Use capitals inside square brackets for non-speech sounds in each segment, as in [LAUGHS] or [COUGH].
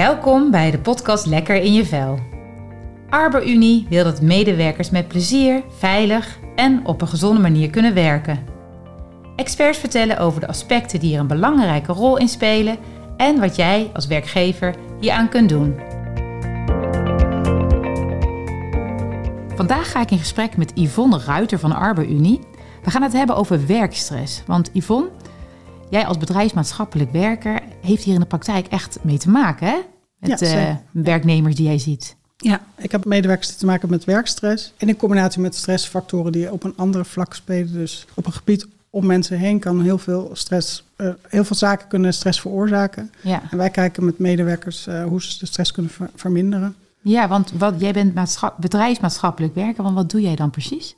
Welkom bij de podcast Lekker in je vel. ArborUnie wil dat medewerkers met plezier, veilig en op een gezonde manier kunnen werken. Experts vertellen over de aspecten die er een belangrijke rol in spelen en wat jij als werkgever hieraan kunt doen. Vandaag ga ik in gesprek met Yvonne Ruiter van ArborUnie. We gaan het hebben over werkstress. Want Yvonne, jij als bedrijfsmaatschappelijk werker heeft hier in de praktijk echt mee te maken, hè? Met Ja, eh, werknemers die jij ziet. Ja, ik heb medewerkers die te maken met werkstress. En in combinatie met stressfactoren die op een andere vlak spelen. Dus op een gebied om mensen heen kan heel veel stress, eh, heel veel zaken kunnen stress veroorzaken. Ja, En wij kijken met medewerkers eh, hoe ze de stress kunnen ver- verminderen. ja want wat, jij bent maatscha- bedrijfsmaatschappelijk werker, want wat doe jij dan precies?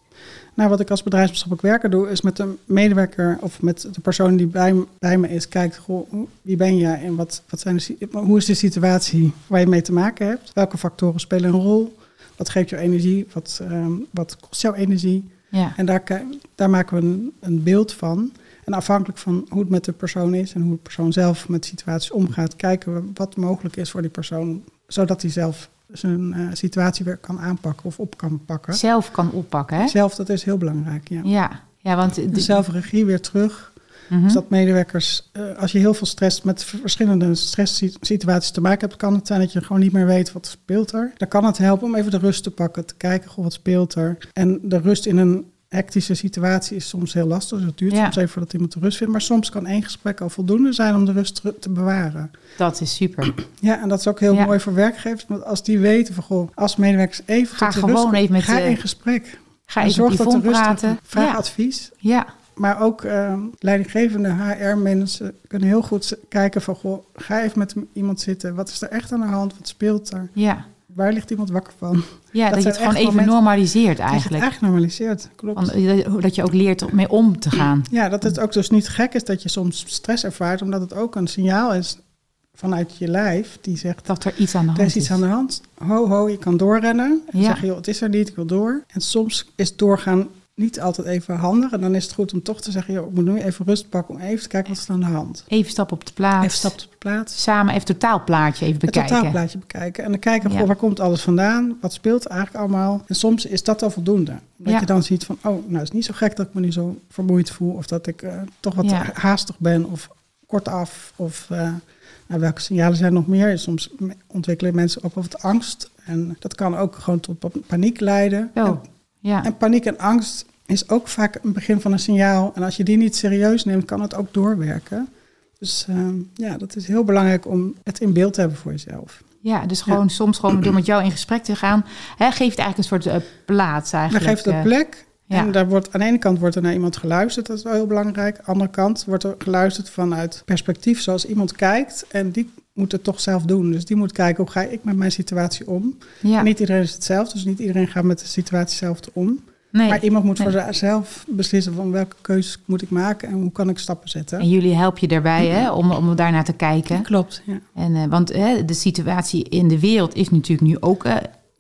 Nou, wat ik als bedrijfsmaatschappelijk werker doe, is met de medewerker of met de persoon die bij, bij me is, kijkt, goh, wie ben jij en wat, wat zijn de, hoe is de situatie waar je mee te maken hebt? Welke factoren spelen een rol? Wat geeft jou energie? Wat, ehm, wat kost jouw energie? Ja, En daar, daar maken we een, een beeld van. En afhankelijk van hoe het met de persoon is en hoe de persoon zelf met situaties omgaat, kijken we wat mogelijk is voor die persoon, zodat hij zelf zijn eh, situatie weer kan aanpakken of op kan pakken. zelf kan oppakken, hè? Zelf, dat is heel belangrijk. Ja. Ja, ja want... de- zelfregie weer terug. Mhm. Dus dat medewerkers, eh, als je heel veel stress met verschillende stresssituaties te maken hebt, kan het zijn dat je gewoon niet meer weet wat speelt er. Dan kan het helpen om even de rust te pakken, te kijken, goh, wat speelt er. En de rust in een hectische situatie is soms heel lastig. Dus het duurt Ja. soms even voordat iemand de rust vindt. Maar soms kan één gesprek al voldoende zijn om de rust te, bewaren. Dat is super. [CLEARS THROAT] Ja, en dat is ook heel Ja. mooi voor werkgevers. Want als die weten van, goh, als medewerkers even Ga gewoon rust even met ga in gesprek. Ga En even zorg dat de rust praten. Vraag Ja, advies. ja, Maar ook eh, leidinggevende HR-mensen kunnen heel goed kijken van... Goh, ga even met iemand zitten. Wat is er echt aan de hand? Wat speelt er? ja. Waar ligt iemand wakker van? Ja, dat, je het gewoon even momenten- normaliseert Dat je het eigenlijk. echt normaliseert. Klopt. Eh, dat je ook leert om mee om te gaan. Ja, dat het ook dus niet gek is dat je soms stress ervaart... omdat het ook een signaal is vanuit je lijf die zegt... Dat er iets aan de hand Er is iets aan de hand. Ho, ho, je kan doorrennen. En Ja. zeg je, joh, het is er niet, ik wil door. En soms is doorgaan niet altijd even handig. En dan is het goed om toch te zeggen, joh, ik moet nu even rust pakken... om even te kijken wat is er aan de hand. Even stap op de plaats. Even stap op de plaats. Samen even het totaalplaatje even Het bekijken. totaalplaatje bekijken. En dan kijken, Ja. goh, waar komt alles vandaan? Wat speelt eigenlijk allemaal? En soms is dat al voldoende. Dat Ja. je dan ziet van, oh, nou, het is niet zo gek dat ik me nu zo vermoeid voel. Of dat ik eh, toch wat Ja. haastig ben of kortaf. Of eh, nou, welke signalen zijn er nog meer? Soms ontwikkelen mensen ook wat angst. En dat kan ook gewoon tot pa- paniek leiden. Oh, En, ja. en paniek en angst is ook vaak een begin van een signaal. En als je die niet serieus neemt, kan het ook doorwerken. Dus ehm, ja, dat is heel belangrijk om het in beeld te hebben voor jezelf. ja, dus gewoon soms gewoon door met jou in gesprek te gaan. Hè, geeft eigenlijk een soort eh, plaats Dan eigenlijk. geeft het eh. plek. ja. En daar wordt, aan de ene kant wordt er naar iemand geluisterd, dat is wel heel belangrijk. Aan de andere kant wordt er geluisterd vanuit perspectief zoals iemand kijkt. En die moet het toch zelf doen. Dus die moet kijken, hoe ga ik met mijn situatie om? ja. En niet iedereen is hetzelfde, dus niet iedereen gaat met de situatie zelf om. Nee. Maar iemand moet voor zichzelf beslissen van welke keuzes moet ik maken en hoe kan ik stappen zetten. En jullie helpen je daarbij hè, om, om daarnaar te kijken. Klopt, ja. En, eh, want hè, de situatie in de wereld is natuurlijk nu ook eh,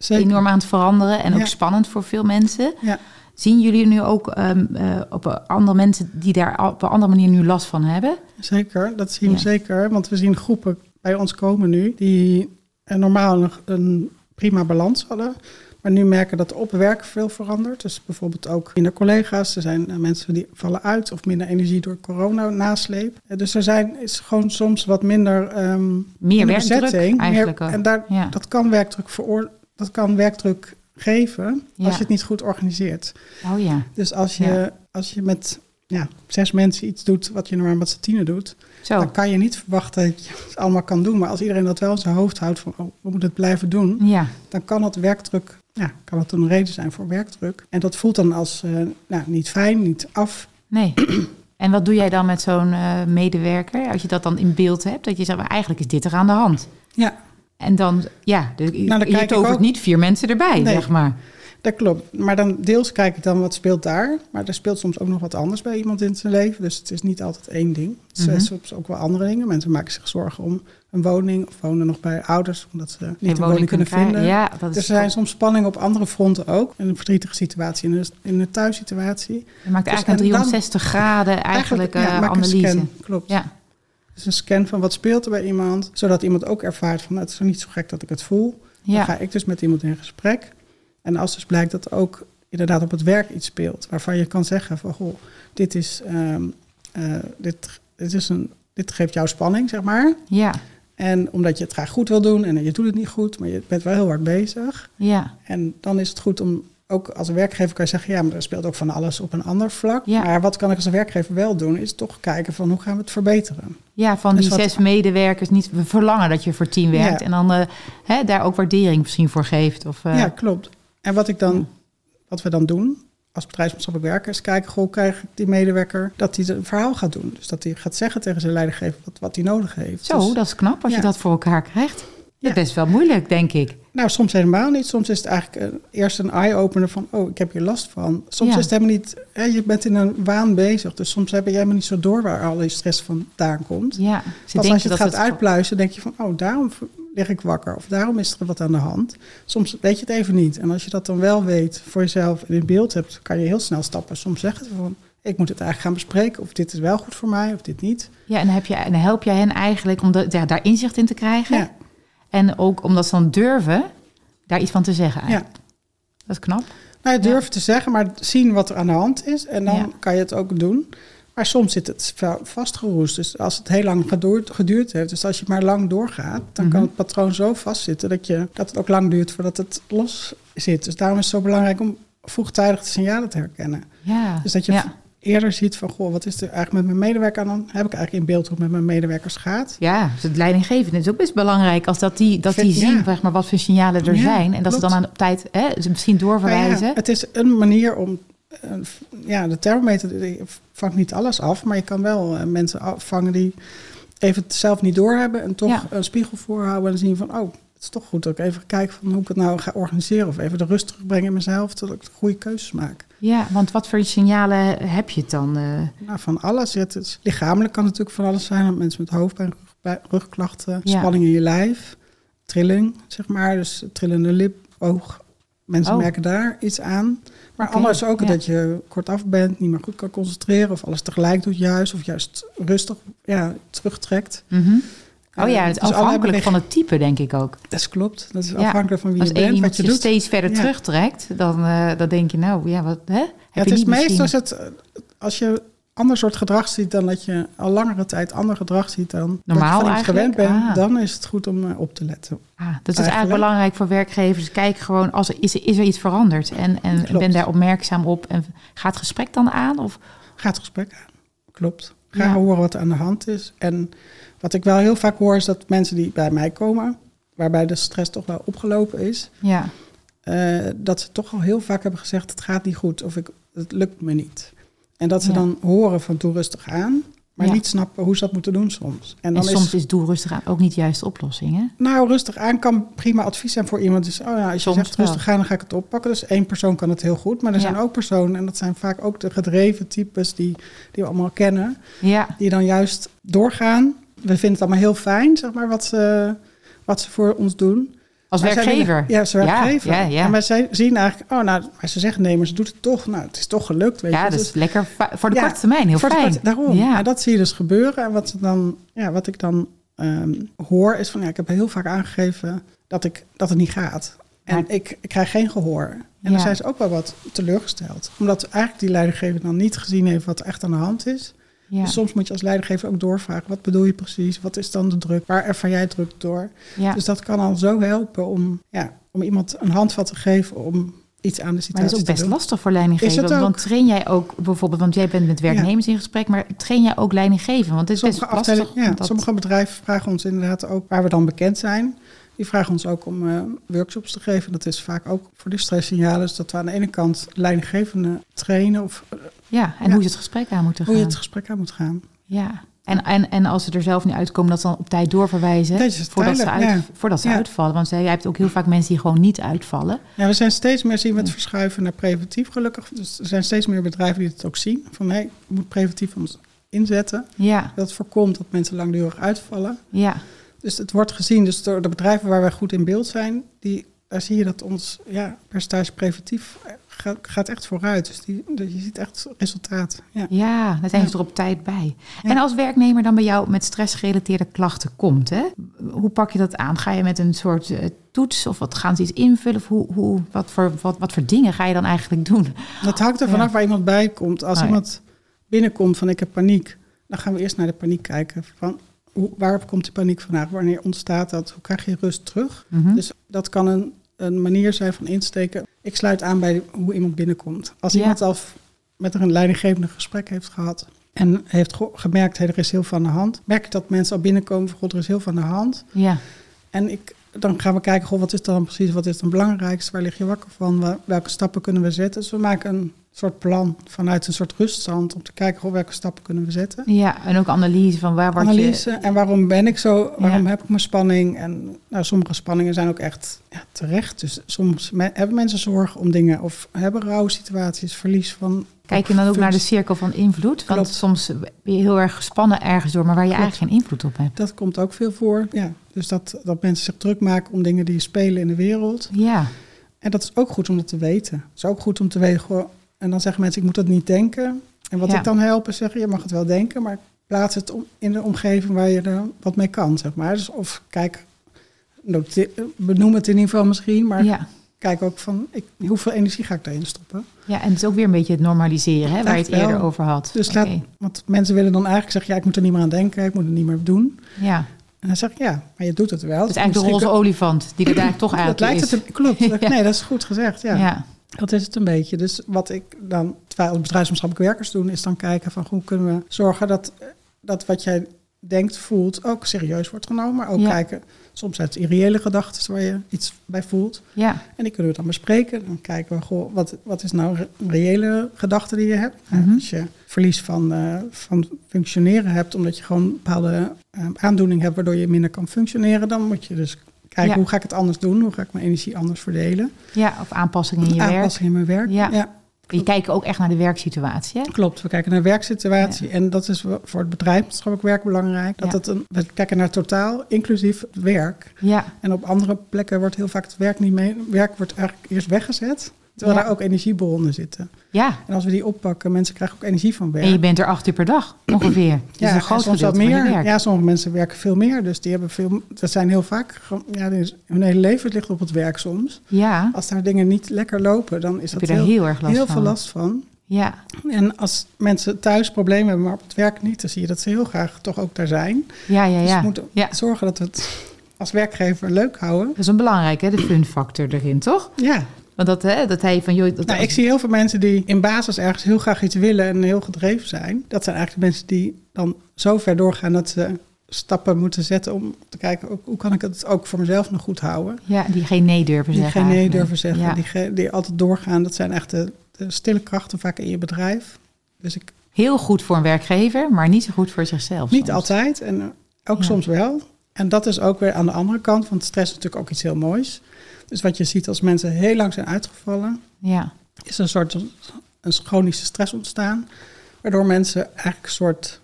enorm aan het veranderen. En ook Ja. spannend voor veel mensen. Ja. Zien jullie nu ook ehm, eh, op andere mensen die daar op een andere manier nu last van hebben? Zeker, dat zien we Ja. zeker. Want we zien groepen bij ons komen nu die normaal nog een prima balans hadden. Maar nu merken dat op werk veel verandert. Dus bijvoorbeeld ook minder collega's. Er zijn eh, mensen die vallen uit of minder energie door corona nasleep. Eh, Dus er zijn, is gewoon soms wat minder, ehm Meer werkdruk bezetting. eigenlijk Meer- en daar, Ja. dat, kan werkdruk veroor, dat kan werkdruk geven Ja. als je het niet goed organiseert. Oh ja, Dus als je, Ja. als je met ja, zes mensen iets doet wat je normaal met z'n tienen doet, zo. dan kan je niet verwachten dat je het allemaal kan doen. Maar als iedereen dat wel in zijn hoofd houdt van, oh, we moeten het blijven doen, Ja, dan kan het werkdruk, ja, kan het een reden zijn voor werkdruk. En dat voelt dan als, eh, nou, niet fijn, niet af. nee. [CLEARS THROAT] En wat doe jij dan met zo'n eh, medewerker? Als je dat dan in beeld hebt, dat je zegt, maar eigenlijk is dit er aan de hand. Ja, En dan, ja, dan kijk je tovert niet vier mensen erbij, Nee. zeg maar. Dat klopt. Maar dan deels kijk ik dan wat speelt daar. Maar er speelt soms ook nog wat anders bij iemand in zijn leven. Dus het is niet altijd één ding. Het zijn Mhm. soms ook wel andere dingen. Mensen maken zich zorgen om een woning of wonen nog bij ouders, omdat ze niet een woning kunnen krijgen. vinden. Ja, dat Dus is er zijn soms spanningen op andere fronten ook. In een verdrietige situatie, in een, in een thuissituatie. Je maakt Dus eigenlijk een en dan- 360 graden eigenlijk, ja, eh, analyse. scan, klopt. Ja. Dus een scan van wat speelt er bij iemand, zodat iemand ook ervaart van het is niet zo gek dat ik het voel. Dan ga ik dus met iemand in gesprek. En als dus blijkt dat ook inderdaad op het werk iets speelt, waarvan je kan zeggen van goh, dit is, ehm, eh, dit, dit is een, dit geeft jou spanning, zeg maar. Ja. En omdat je het graag goed wil doen en je doet het niet goed, maar je bent wel heel hard bezig. Ja. En dan is het goed om ook als een werkgever kan je zeggen, ja, maar er speelt ook van alles op een ander vlak. Ja. Maar wat kan ik als een werkgever wel doen, is toch kijken van hoe gaan we het verbeteren. Ja, van Dus die wat- zes medewerkers niet we verlangen dat je voor tien werkt. Ja. En dan eh, hè, daar ook waardering misschien voor geeft. Of, eh, Ja, klopt. En wat ik dan, Ja. wat we dan doen als bedrijfsmaatschappelijk werker, is kijken, goh, krijg ik die medewerker dat hij een verhaal gaat doen. Dus dat hij gaat zeggen tegen zijn leidinggever wat, wat hij nodig heeft. Zo, Dus, dat is knap als je dat voor elkaar krijgt. Dat Ja. is best wel moeilijk, denk ik. Nou, soms helemaal niet. Soms is het eigenlijk eh, eerst een eye-opener van, oh, ik heb hier last van. Soms Ja. is het helemaal niet, hè, je bent in een waan bezig. Dus soms heb je helemaal niet zo door waar al die stress vandaan komt. Ja, Pas als je het dat gaat uitpluizen, denk je van, oh, daarom lig ik wakker. Of daarom is er wat aan de hand. Soms weet je het even niet. En als je dat dan wel weet voor jezelf en in beeld hebt, kan je heel snel stappen. Soms zeggen ze van, ik moet het eigenlijk gaan bespreken. Of dit is wel goed voor mij, of dit niet. Ja, en heb je, en help jij hen eigenlijk om de, ja, daar inzicht in te krijgen. Ja, En ook omdat ze dan durven daar iets van te zeggen ja. eigenlijk. Dat is knap. Nou, je Ja. durft te zeggen, maar zien wat er aan de hand is. En dan Ja. kan je het ook doen. Maar soms zit het va- vastgeroest. Dus als het heel lang geduurd, heeft, dus als je maar lang doorgaat, dan kan Mhm. het patroon zo vastzitten dat, je, dat het ook lang duurt voordat het los zit. Dus daarom is het zo belangrijk om vroegtijdig de signalen te herkennen. Ja. Dus dat je ja. eerder ziet van, goh, wat is er eigenlijk met mijn medewerker aan? Dan heb ik eigenlijk in beeld hoe het met mijn medewerkers gaat. Ja, dus het leidinggevende is ook best belangrijk als dat die, dat die zien ja. zeg maar, wat voor signalen er zijn. En dat ze dan aan op tijd hè, ze misschien doorverwijzen. Het is een manier om. Eh, ja, de thermometer die vangt niet alles af, maar je kan wel eh, mensen afvangen die even het zelf niet doorhebben en toch Ja. een spiegel voorhouden en zien van, oh, het is toch goed dat ik even kijk van hoe ik het nou ga organiseren of even de rust terugbrengen in mezelf, dat ik de goede keuzes maak. Ja, want wat voor signalen heb je het dan? eh? Nou, van alles. Het is, lichamelijk kan natuurlijk van alles zijn. Mensen met hoofdpijn, rugklachten, Ja. spanning in je lijf, trilling, zeg maar. Dus trillende lip, oog. Mensen Oh. merken daar iets aan. Maar anders ook ja. dat je kortaf bent, niet meer goed kan concentreren... of alles tegelijk doet juist, of juist rustig ja, terugtrekt. Mhm. Oh ja, Eh, het is dus afhankelijk van het type, denk ik ook. Dat klopt. Dat is Ja. afhankelijk van wie Als je bent, iemand wat je doet. steeds verder Ja. terugtrekt, dan, eh, dan denk je, nou ja, wat hè? Heb Ja, het je is niet meestal misschien... het, eh, als je ander soort gedrag ziet dan dat je al langere tijd ander gedrag ziet dan Normaal dat je gewend bent, Ah. dan is het goed om eh, op te letten. Ah, dat is eigenlijk Eigenlijk. belangrijk voor werkgevers. Kijk gewoon, als er, is, er- is er iets veranderd? En, en Klopt. ben daar opmerkzaam op. En gaat het gesprek dan aan? Of, Ga het gesprek aan. Klopt. Ga Ja. horen wat er aan de hand is. En wat ik wel heel vaak hoor is dat mensen die bij mij komen, waarbij de stress toch wel opgelopen is, ja, eh, dat ze toch al heel vaak hebben gezegd: het gaat niet goed of ik, het lukt me niet. En dat ze Ja. dan horen van doe rustig aan, maar Ja. niet snappen hoe ze dat moeten doen soms. En en, dan soms is, is doe rustig aan ook niet juist de oplossing, hè? nou rustig aan kan prima advies zijn voor iemand. Dus oh ja, als je zegt wel. rustig aan, dan ga ik het oppakken. Dus één persoon kan het heel goed, maar er Ja. zijn ook personen en dat zijn vaak ook de gedreven types die, die we allemaal kennen. Ja, die dan juist doorgaan. We vinden het allemaal heel fijn, zeg maar, wat ze, wat ze voor ons doen. Als Maar werkgever. ja, als werkgever. Ja, ja, wij zij- zien eigenlijk, oh, nou, maar ze zeggen nee, maar ze doet het toch. Nou, het is toch gelukt, weet Ja, je. dat Dus lekker voor de korte termijn, heel fijn. korte- daarom. Ja. Dat zie je dus gebeuren. En wat, dan, ja, wat ik dan ehm, hoor, is van, ja, ik heb heel vaak aangegeven dat, ik, dat het niet gaat. En Maar- ik, ik krijg geen gehoor. En Ja. dan zijn ze ook wel wat teleurgesteld. Omdat eigenlijk die leidinggever dan niet gezien heeft wat er echt aan de hand is. Ja. Dus soms moet je als leidinggever ook doorvragen. Wat bedoel je precies? Wat is dan de druk? Waar ervaar jij druk door? ja. Dus dat kan al zo helpen om, ja, om iemand een handvat te geven om iets aan de Maar situatie dat is ook te best doen. lastig voor het Want train jij ook bijvoorbeeld, want jij bent met werknemers in gesprek, maar train jij ook leidinggeven? Want het is best lastig. ja, dat- sommige bedrijven vragen ons inderdaad ook, waar we dan bekend zijn, die vragen ons ook om eh, workshops te geven. Dat is vaak ook voor de stresssignalen. Dus dat we aan de ene kant leidinggevende trainen of eh, Ja, en Ja. hoe je het gesprek aan moet gaan. hoe je het gesprek aan moet gaan. Ja. En, en, en als ze er zelf niet uitkomen, dat ze dan op tijd doorverwijzen. Voordat ze, uit, tijdig, voordat ze Ja. uitvallen. Want jij hebt ook heel vaak mensen die gewoon niet uitvallen. Ja, we zijn steeds meer zien we het verschuiven naar preventief gelukkig. Dus er zijn steeds meer bedrijven die het ook zien. Van hé, je moet preventief ons inzetten. Ja, Dat voorkomt dat mensen langdurig uitvallen. ja. Dus het wordt gezien, dus door de bedrijven waar wij goed in beeld zijn, die, daar zie je dat ons ja, percentage preventief gaat, gaat echt vooruit. Dus die, je ziet echt resultaat. Ja, ja daar zijn ze er op tijd bij. En als werknemer dan bij jou met stressgerelateerde klachten komt, hè? hoe pak je dat aan? Ga je met een soort uh, toets of wat gaan ze iets invullen? Of hoe, hoe, wat, voor, wat, wat voor dingen ga je dan eigenlijk doen? Dat hangt er vanaf waar iemand bij komt. Als oh, iemand binnenkomt van ik heb paniek, dan gaan we eerst naar de paniek kijken. Van hoe, waar komt die paniek vandaan? Wanneer ontstaat dat? Hoe krijg je rust terug? Mhm. Dus dat kan een, een manier zijn van insteken. Ik sluit aan bij hoe iemand binnenkomt. Als iemand al met een leidinggevende gesprek heeft gehad en heeft gemerkt, hey, er is heel veel aan de hand. Merk ik dat mensen al binnenkomen van, god, er is heel veel aan de hand. Ja. En ik, dan gaan we kijken, goh, wat is dan precies, wat is dan belangrijkste? Waar lig je wakker van? Welke stappen kunnen we zetten? Dus we maken een soort plan vanuit een soort ruststand om te kijken hoe welke stappen kunnen we zetten. Ja, en ook analyse van waar word analyse, en waarom ben ik zo, waarom heb ik mijn spanning? En nou, sommige spanningen zijn ook echt ja, terecht. Dus soms hebben mensen zorgen om dingen of hebben rouwsituaties, verlies van. Kijk je dan ook naar de cirkel van invloed? Want soms ben je heel erg gespannen ergens door, maar waar je eigenlijk geen invloed op hebt. Dat komt ook veel voor. Ja, dus dat, dat mensen zich druk maken om dingen die spelen in de wereld. Ja. En dat is ook goed om dat te weten. Het is ook goed om te weten, en dan zeggen mensen, ik moet dat niet denken. En wat ik dan help is zeggen, je mag het wel denken, maar plaats het in de omgeving waar je er wat mee kan, zeg maar. Dus of kijk, benoem het in ieder geval misschien, maar kijk ook van, ik, hoeveel energie ga ik daarin stoppen? Ja, en het is ook weer een beetje het normaliseren, hè, waar je het eerder over had. Dus laat, want mensen willen dan eigenlijk zeggen, ja, ik moet er niet meer aan denken, ik moet het niet meer doen. Ja. En dan zeg ik, ja, maar je doet het wel. Het is eigenlijk de roze olifant, die er eigenlijk toch uit dat lijkt. Het, klopt, [LAUGHS] nee, dat is goed gezegd, ja. ja. Dat is het een beetje. Dus wat ik dan, terwijl bedrijfsmaatschappelijke werkers doen, is dan kijken van hoe kunnen we zorgen dat, dat wat jij denkt, voelt, ook serieus wordt genomen. Maar ook kijken, soms uit irreële gedachten waar je iets bij voelt. Ja. En die kunnen we dan bespreken. Dan kijken we, goh, wat, wat is nou een reële gedachte die je hebt? Mhm. Als je verlies van, uh, van functioneren hebt, omdat je gewoon een bepaalde uh, aandoening hebt waardoor je minder kan functioneren, dan moet je dus Kijken hoe ga ik het anders doen? Hoe ga ik mijn energie anders verdelen? Ja, of aanpassingen in je werk. Aanpassingen in mijn werk, ja. ja. Je kijkt ook echt naar de werksituatie. Hè? Klopt, we kijken naar de werksituatie. En dat is voor het bedrijfsmaatschappelijk werk belangrijk. Dat het een, we kijken naar totaal, inclusief het werk. Ja. En op andere plekken wordt heel vaak het werk niet mee. werk wordt eigenlijk eerst weggezet. Terwijl daar ook energiebronnen zitten. Ja. En als we die oppakken, mensen krijgen ook energie van werk. En je bent er acht uur per dag [CLEARS THROAT] ongeveer. Dus ja, een groot soms wat meer. Ja, sommige mensen werken veel meer. Dus die hebben veel. Dat zijn heel vaak. Ja, hun hele leven ligt op het werk soms. Ja. Als daar dingen niet lekker lopen, dan is Heb dat je heel, heel, erg last heel van. veel last van. Ja. En als mensen thuis problemen hebben, maar op het werk niet, dan zie je dat ze heel graag toch ook daar zijn. Ja, ja, ja. Dus we moeten ja. zorgen dat we het als werkgever leuk houden. Dat is een belangrijke, de fun factor erin, toch? Ja. Want dat, hè, dat hij van... Joh, dat nou, ik zie heel veel mensen die in basis ergens heel graag iets willen en heel gedreven zijn. Dat zijn eigenlijk de mensen die dan zo ver doorgaan dat ze stappen moeten zetten om te kijken hoe kan ik het ook voor mezelf nog goed houden. Ja, die geen nee durven die zeggen. Die geen nee eigenlijk. durven zeggen, Ja. die, die altijd doorgaan. Dat zijn echt de, de stille krachten vaak in je bedrijf. Dus ik, Heel goed voor een werkgever, maar niet zo goed voor zichzelf. niet soms. altijd en ook Ja. soms wel. En dat is ook weer aan de andere kant, want stress is natuurlijk ook iets heel moois. Dus wat je ziet als mensen heel lang zijn uitgevallen, Ja, is een soort een chronische stress ontstaan. Waardoor mensen eigenlijk een soort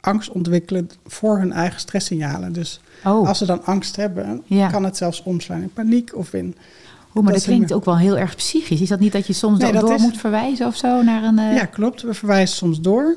angst ontwikkelen voor hun eigen stresssignalen. Dus oh, als ze dan angst hebben, Ja. kan het zelfs omslaan in paniek of in... oh maar dat, klinkt ook wel heel erg psychisch. Is dat niet dat je soms Nee, door is- moet verwijzen of zo naar een... eh, Ja, klopt. We verwijzen soms door.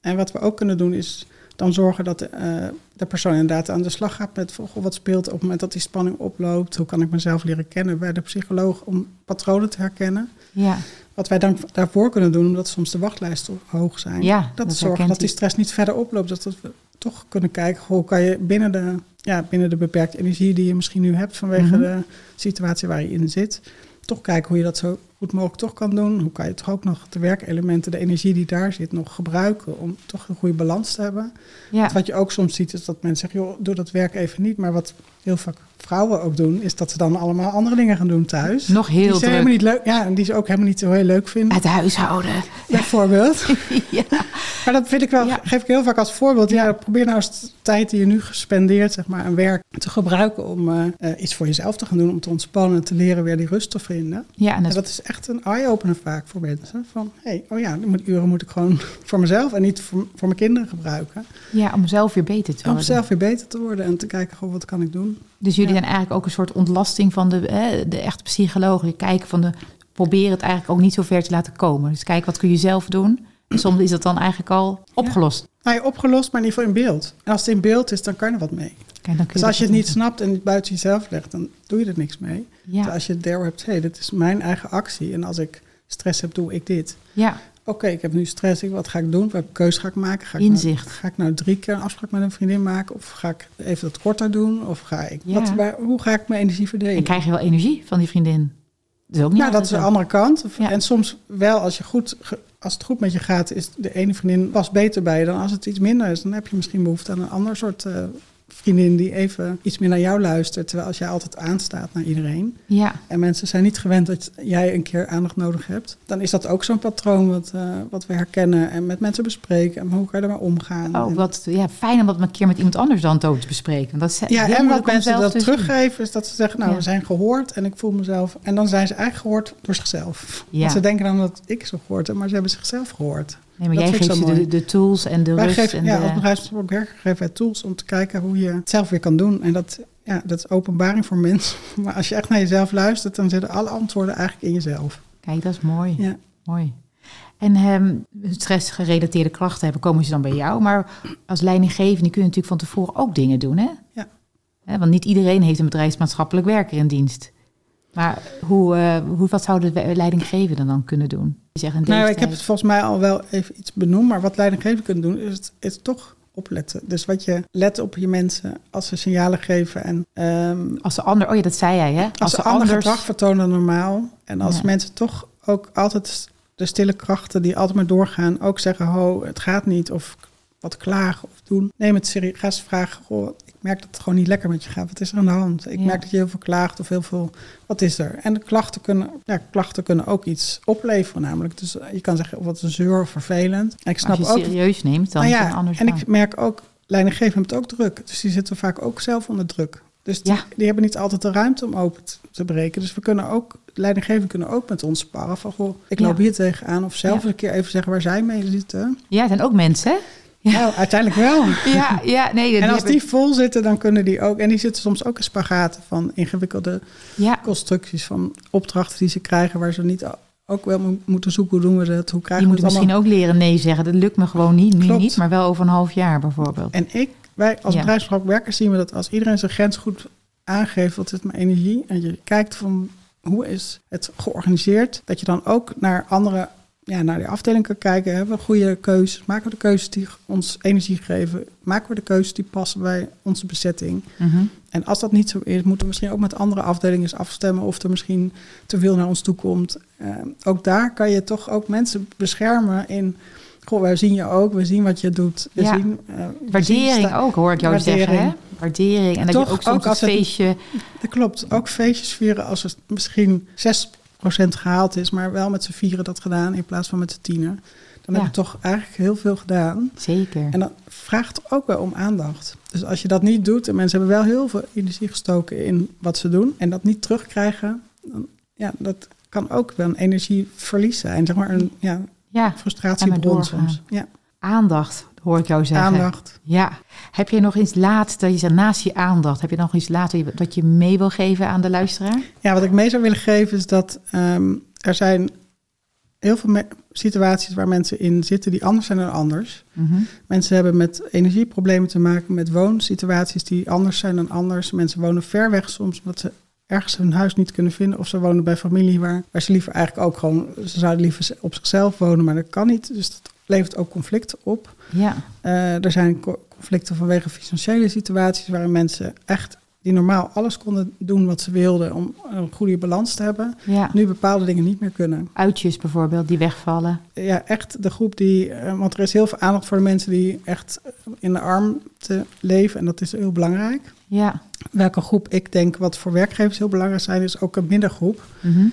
En wat we ook kunnen doen is dan zorgen dat de, eh, de persoon inderdaad aan de slag gaat met goh, wat speelt op het moment dat die spanning oploopt. Hoe kan ik mezelf leren kennen bij de psycholoog om patronen te herkennen. ja, Wat wij dan daarvoor kunnen doen, omdat soms de wachtlijsten hoog zijn. Ja, dat, herkent dat die stress niet verder oploopt. Dat we toch kunnen kijken, hoe kan je binnen de, ja, binnen de beperkte energie die je misschien nu hebt vanwege Mhm. de situatie waar je in zit, toch kijken hoe je dat zo goed mogelijk toch kan doen. Hoe kan je toch ook nog de werkelementen, de energie die daar zit, nog gebruiken om toch een goede balans te hebben. ja. Wat je ook soms ziet is dat mensen zeggen, joh, doe dat werk even niet. Maar wat heel vaak vrouwen ook doen, is dat ze dan allemaal andere dingen gaan doen thuis. Nog die heel ze helemaal niet leuk, ja, en die ze ook helemaal niet zo heel leuk vinden, Het huishouden. bijvoorbeeld. [LAUGHS] ja. Maar dat vind ik wel, Ja. geef ik heel vaak als voorbeeld. Ja, probeer nou eens de tijd die je nu gespendeerd, zeg maar, aan werk te gebruiken om eh, eh, iets voor jezelf te gaan doen, om te ontspannen en te leren weer die rust te vinden. ja, en En dat, dat is echt een eye-opener vaak voor mensen. Van, hé, hey, oh ja, die moet- uren moet ik gewoon [LAUGHS] voor mezelf en niet voor, voor mijn kinderen gebruiken. ja, om zelf weer beter te Om worden. zelf weer beter te worden en te kijken, goh, wat kan ik doen? Dus jullie Ja. zijn eigenlijk ook een soort ontlasting van de, hè, de echte psychologen. Die kijken van de probeer het eigenlijk ook niet zo ver te laten komen. Dus kijk, wat kun je zelf doen? En soms is dat dan eigenlijk al opgelost. Nou ja, opgelost, maar in ieder geval in beeld. En als het in beeld is, dan kan je er wat mee. Kijk, dan kun Dus je als je het niet snapt en het buiten jezelf legt, dan doe je er niks mee. Ja, Dus als je het daar hebt, hé, dit is mijn eigen actie. En als ik stress heb, doe ik dit. ja, Oké, ik heb nu stress. Ik- Wat ga ik doen? Welke keuze ga ik maken? Ga ik Inzicht. Nou, ga ik nou drie keer een afspraak met een vriendin maken? Of ga ik even dat korter doen? Of ga ik... Ja. Wat, waar- hoe ga ik mijn energie verdelen? en krijg je wel energie van die vriendin? Dat is ook niet nou, dat is de andere kant. Ja. En soms wel, als, je goed, als het goed met je gaat, is de ene vriendin pas beter bij je dan als het iets minder is. Dan heb je misschien behoefte aan een ander soort eh, vriendin die even iets meer naar jou luistert. Terwijl als jij altijd aanstaat naar iedereen Ja, en mensen zijn niet gewend dat jij een keer aandacht nodig hebt, dan is dat ook zo'n patroon wat, eh, wat we herkennen en met mensen bespreken. En hoe kan je ermee omgaan? oh, En- wat ja, fijn om dat een keer met iemand anders dan te bespreken. Dat is ja, en wat mensen dat teruggeven is dat ze zeggen, nou, Ja. we zijn gehoord en ik voel mezelf. En dan zijn ze eigenlijk gehoord door zichzelf. Ja. Want ze denken dan dat ik ze gehoord heb, maar ze hebben zichzelf gehoord. Nee, maar Dat jij geeft ze de, tools en de Wij rust. geven, en ja, de, als bedrijfspersoon werken geven wij tools om te kijken hoe je het zelf weer kan doen. En dat, ja, dat is openbaring voor mensen. [LAUGHS] Maar als je echt naar jezelf luistert, dan zitten alle antwoorden eigenlijk in jezelf. Kijk, dat is mooi. Ja. Mooi. En ehm stressgerelateerde klachten hebben, komen ze dan bij jou. Maar als leidinggevende kun je natuurlijk van tevoren ook dingen doen, hè? Ja. Want niet iedereen heeft een bedrijfsmaatschappelijk werker in dienst. Maar hoe, eh, hoe, wat zouden de leidinggevenden dan kunnen doen? Nou, ik heb het volgens mij al wel even iets benoemd. Maar wat leidinggevenden kunnen doen, is, het, is toch opletten. Dus wat je let op je mensen als ze signalen geven. En ehm, Als ze ander, oh ja, dat zei jij, hè? als, ze ander gedrag vertonen dan normaal. En als Ja. mensen toch ook altijd de stille krachten die altijd maar doorgaan, ook zeggen: Ho, het gaat niet. Of wat klagen of doen. Neem het serieus. Ga eens vragen: Goh, merk dat het gewoon niet lekker met je gaat. Wat is er aan de hand? Ik Ja. merk dat je heel veel klaagt of heel veel. Wat is er? En de klachten kunnen, ja, klachten kunnen ook iets opleveren, namelijk. Dus je kan zeggen: wat een zeur of vervelend. En ik Als snap je ook. het serieus neemt, dan Nou is ja, het een ander en ik merk ook, leidinggevenden hebben het ook druk. Dus die zitten vaak ook zelf onder druk. Dus die, Ja. die hebben niet altijd de ruimte om open te- breken. Dus we kunnen ook, leidinggevenden kunnen ook met ons sparren. Van, goh, ik Ja. loop hier tegenaan. Of zelf Ja. een keer even zeggen waar zij mee zitten. Ja, het zijn ook mensen, hè? Ja. Nou, uiteindelijk wel. Ja, ja, nee. En als die vol zitten, dan kunnen die ook... En die zitten soms ook in spagaten van ingewikkelde Ja, constructies... van opdrachten die ze krijgen waar ze niet ook wel mo- moeten zoeken. Hoe doen we dat? Hoe die krijgen we moeten het misschien allemaal? ook leren nee zeggen. Dat lukt me gewoon niet, nu Klopt. niet, maar wel over een half jaar bijvoorbeeld. En ik, wij als Ja. zien we dat als iedereen zijn grens goed aangeeft, wat is mijn energie, en je kijkt van hoe is het georganiseerd, dat je dan ook naar andere, ja, naar die afdeling kan kijken. Hebben we goede keuzes? Maken we de keuzes die ons energie geven? Maken we de keuzes die passen bij onze bezetting? Mhm. En als dat niet zo is, moeten we misschien ook met andere afdelingen eens afstemmen of er misschien te veel naar ons toe komt. Eh, ook daar kan je toch ook mensen beschermen in. Goh, wij zien je ook, we zien wat je doet. We Ja. zien, eh, we Waardering ook, hoor ik jou Waardering. zeggen. Hè? Waardering. En dat Toch je ook soms ook als het- feestje... Dat klopt. Ook feestjes vieren als het misschien 6% gehaald is, maar wel met z'n vieren dat gedaan in plaats van met z'n tienen. Dan Ja. heb je toch eigenlijk heel veel gedaan. Zeker. En dat vraagt ook wel om aandacht. Dus als je dat niet doet, en mensen hebben wel heel veel energie gestoken in wat ze doen, en dat niet terugkrijgen, dan, ja, dat kan ook wel een energieverlies zijn. Zeg maar een ja, Ja, frustratiebron soms. Ja, aandacht, hoor ik jou zeggen. aandacht. Ja. Heb je nog iets laat, dat je zegt, naast je aandacht, heb je nog iets later dat je mee wil geven aan de luisteraar? Ja, wat ik mee zou willen geven is dat ehm, er zijn heel veel situaties waar mensen in zitten die anders zijn dan anders. Mhm. Mensen hebben met energieproblemen te maken, met woonsituaties die anders zijn dan anders. Mensen wonen ver weg soms omdat ze ergens hun huis niet kunnen vinden. Of ze wonen bij familie waar, waar ze liever eigenlijk ook gewoon... Ze zouden liever op zichzelf wonen, maar dat kan niet. Dus dat levert ook conflicten op. Ja, Eh, er zijn co- conflicten vanwege financiële situaties waarin mensen echt die normaal alles konden doen wat ze wilden om een goede balans te hebben, ja. nu bepaalde dingen niet meer kunnen. Uitjes bijvoorbeeld, die wegvallen. Ja, echt de groep die, eh, want er is heel veel aandacht voor de mensen die echt in de armte leven en dat is heel belangrijk. Ja. Welke groep ik denk wat voor werkgevers heel belangrijk zijn, is ook een middengroep Mhm.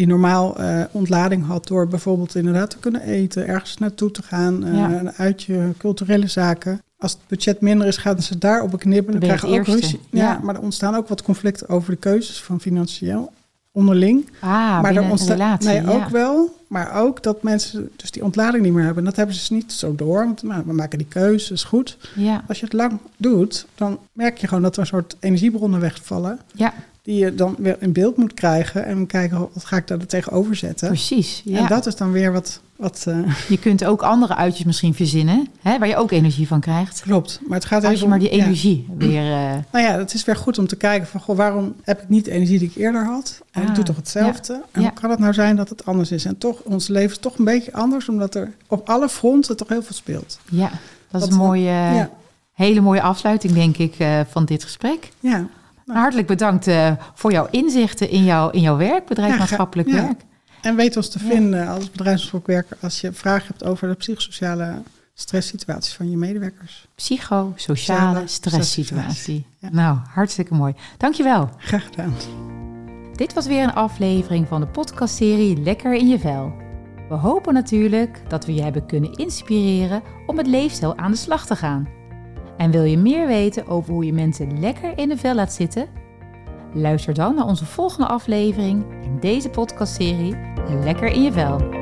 Die normaal eh, ontlading had door bijvoorbeeld inderdaad te kunnen eten, ergens naartoe te gaan, eh, Ja. een uitje, culturele zaken. Als het budget minder is, gaan ze daar op knippen. Dan je krijgen ook ruzie. Ja, Ja. maar er ontstaan ook wat conflicten over de keuzes van financieel onderling. Ah, maar er ontstaat relatie. nee, ja. ook wel, maar ook dat mensen dus die ontlading niet meer hebben. En dat hebben ze dus niet zo door, want nou, we maken die keuze, is goed. Ja, Als je het lang doet, dan merk je gewoon dat er een soort energiebronnen wegvallen ja. Die je dan weer in beeld moet krijgen. En kijken wat ga ik daar tegenover zetten. Precies. Ja. En dat is dan weer wat. wat uh, je kunt ook andere uitjes misschien verzinnen, hè, waar je ook energie van krijgt. Klopt. Maar het gaat Als even je maar die om- ja. energie weer. eh, [CLEARS THROAT] Nou ja, het is weer goed om te kijken van goh, waarom heb ik niet de energie die ik eerder had? En ik Ah, doe toch hetzelfde? En Ja. hoe kan het nou zijn dat het anders is? En toch, ons leven is toch een beetje anders, omdat er op alle fronten toch heel veel speelt. ja, dat is een mooie, hele mooie afsluiting, denk ik, eh, van dit gesprek. Ja, Hartelijk bedankt eh, voor jouw inzichten in jouw, in jouw werk, ja. werk. en weet ons te vinden als bedrijfswerker als je vragen hebt over de psychosociale stresssituaties van je medewerkers. Psychosociale Sociale stresssituatie. Ja. Nou, hartstikke mooi. Dankjewel. Graag gedaan. Dit was weer een aflevering van de podcastserie Lekker in je vel. We hopen natuurlijk dat we je hebben kunnen inspireren om met leefstijl aan de slag te gaan. En wil je meer weten over hoe je mensen lekker in de vel laat zitten? Luister dan naar onze volgende aflevering in deze podcastserie Lekker in je vel.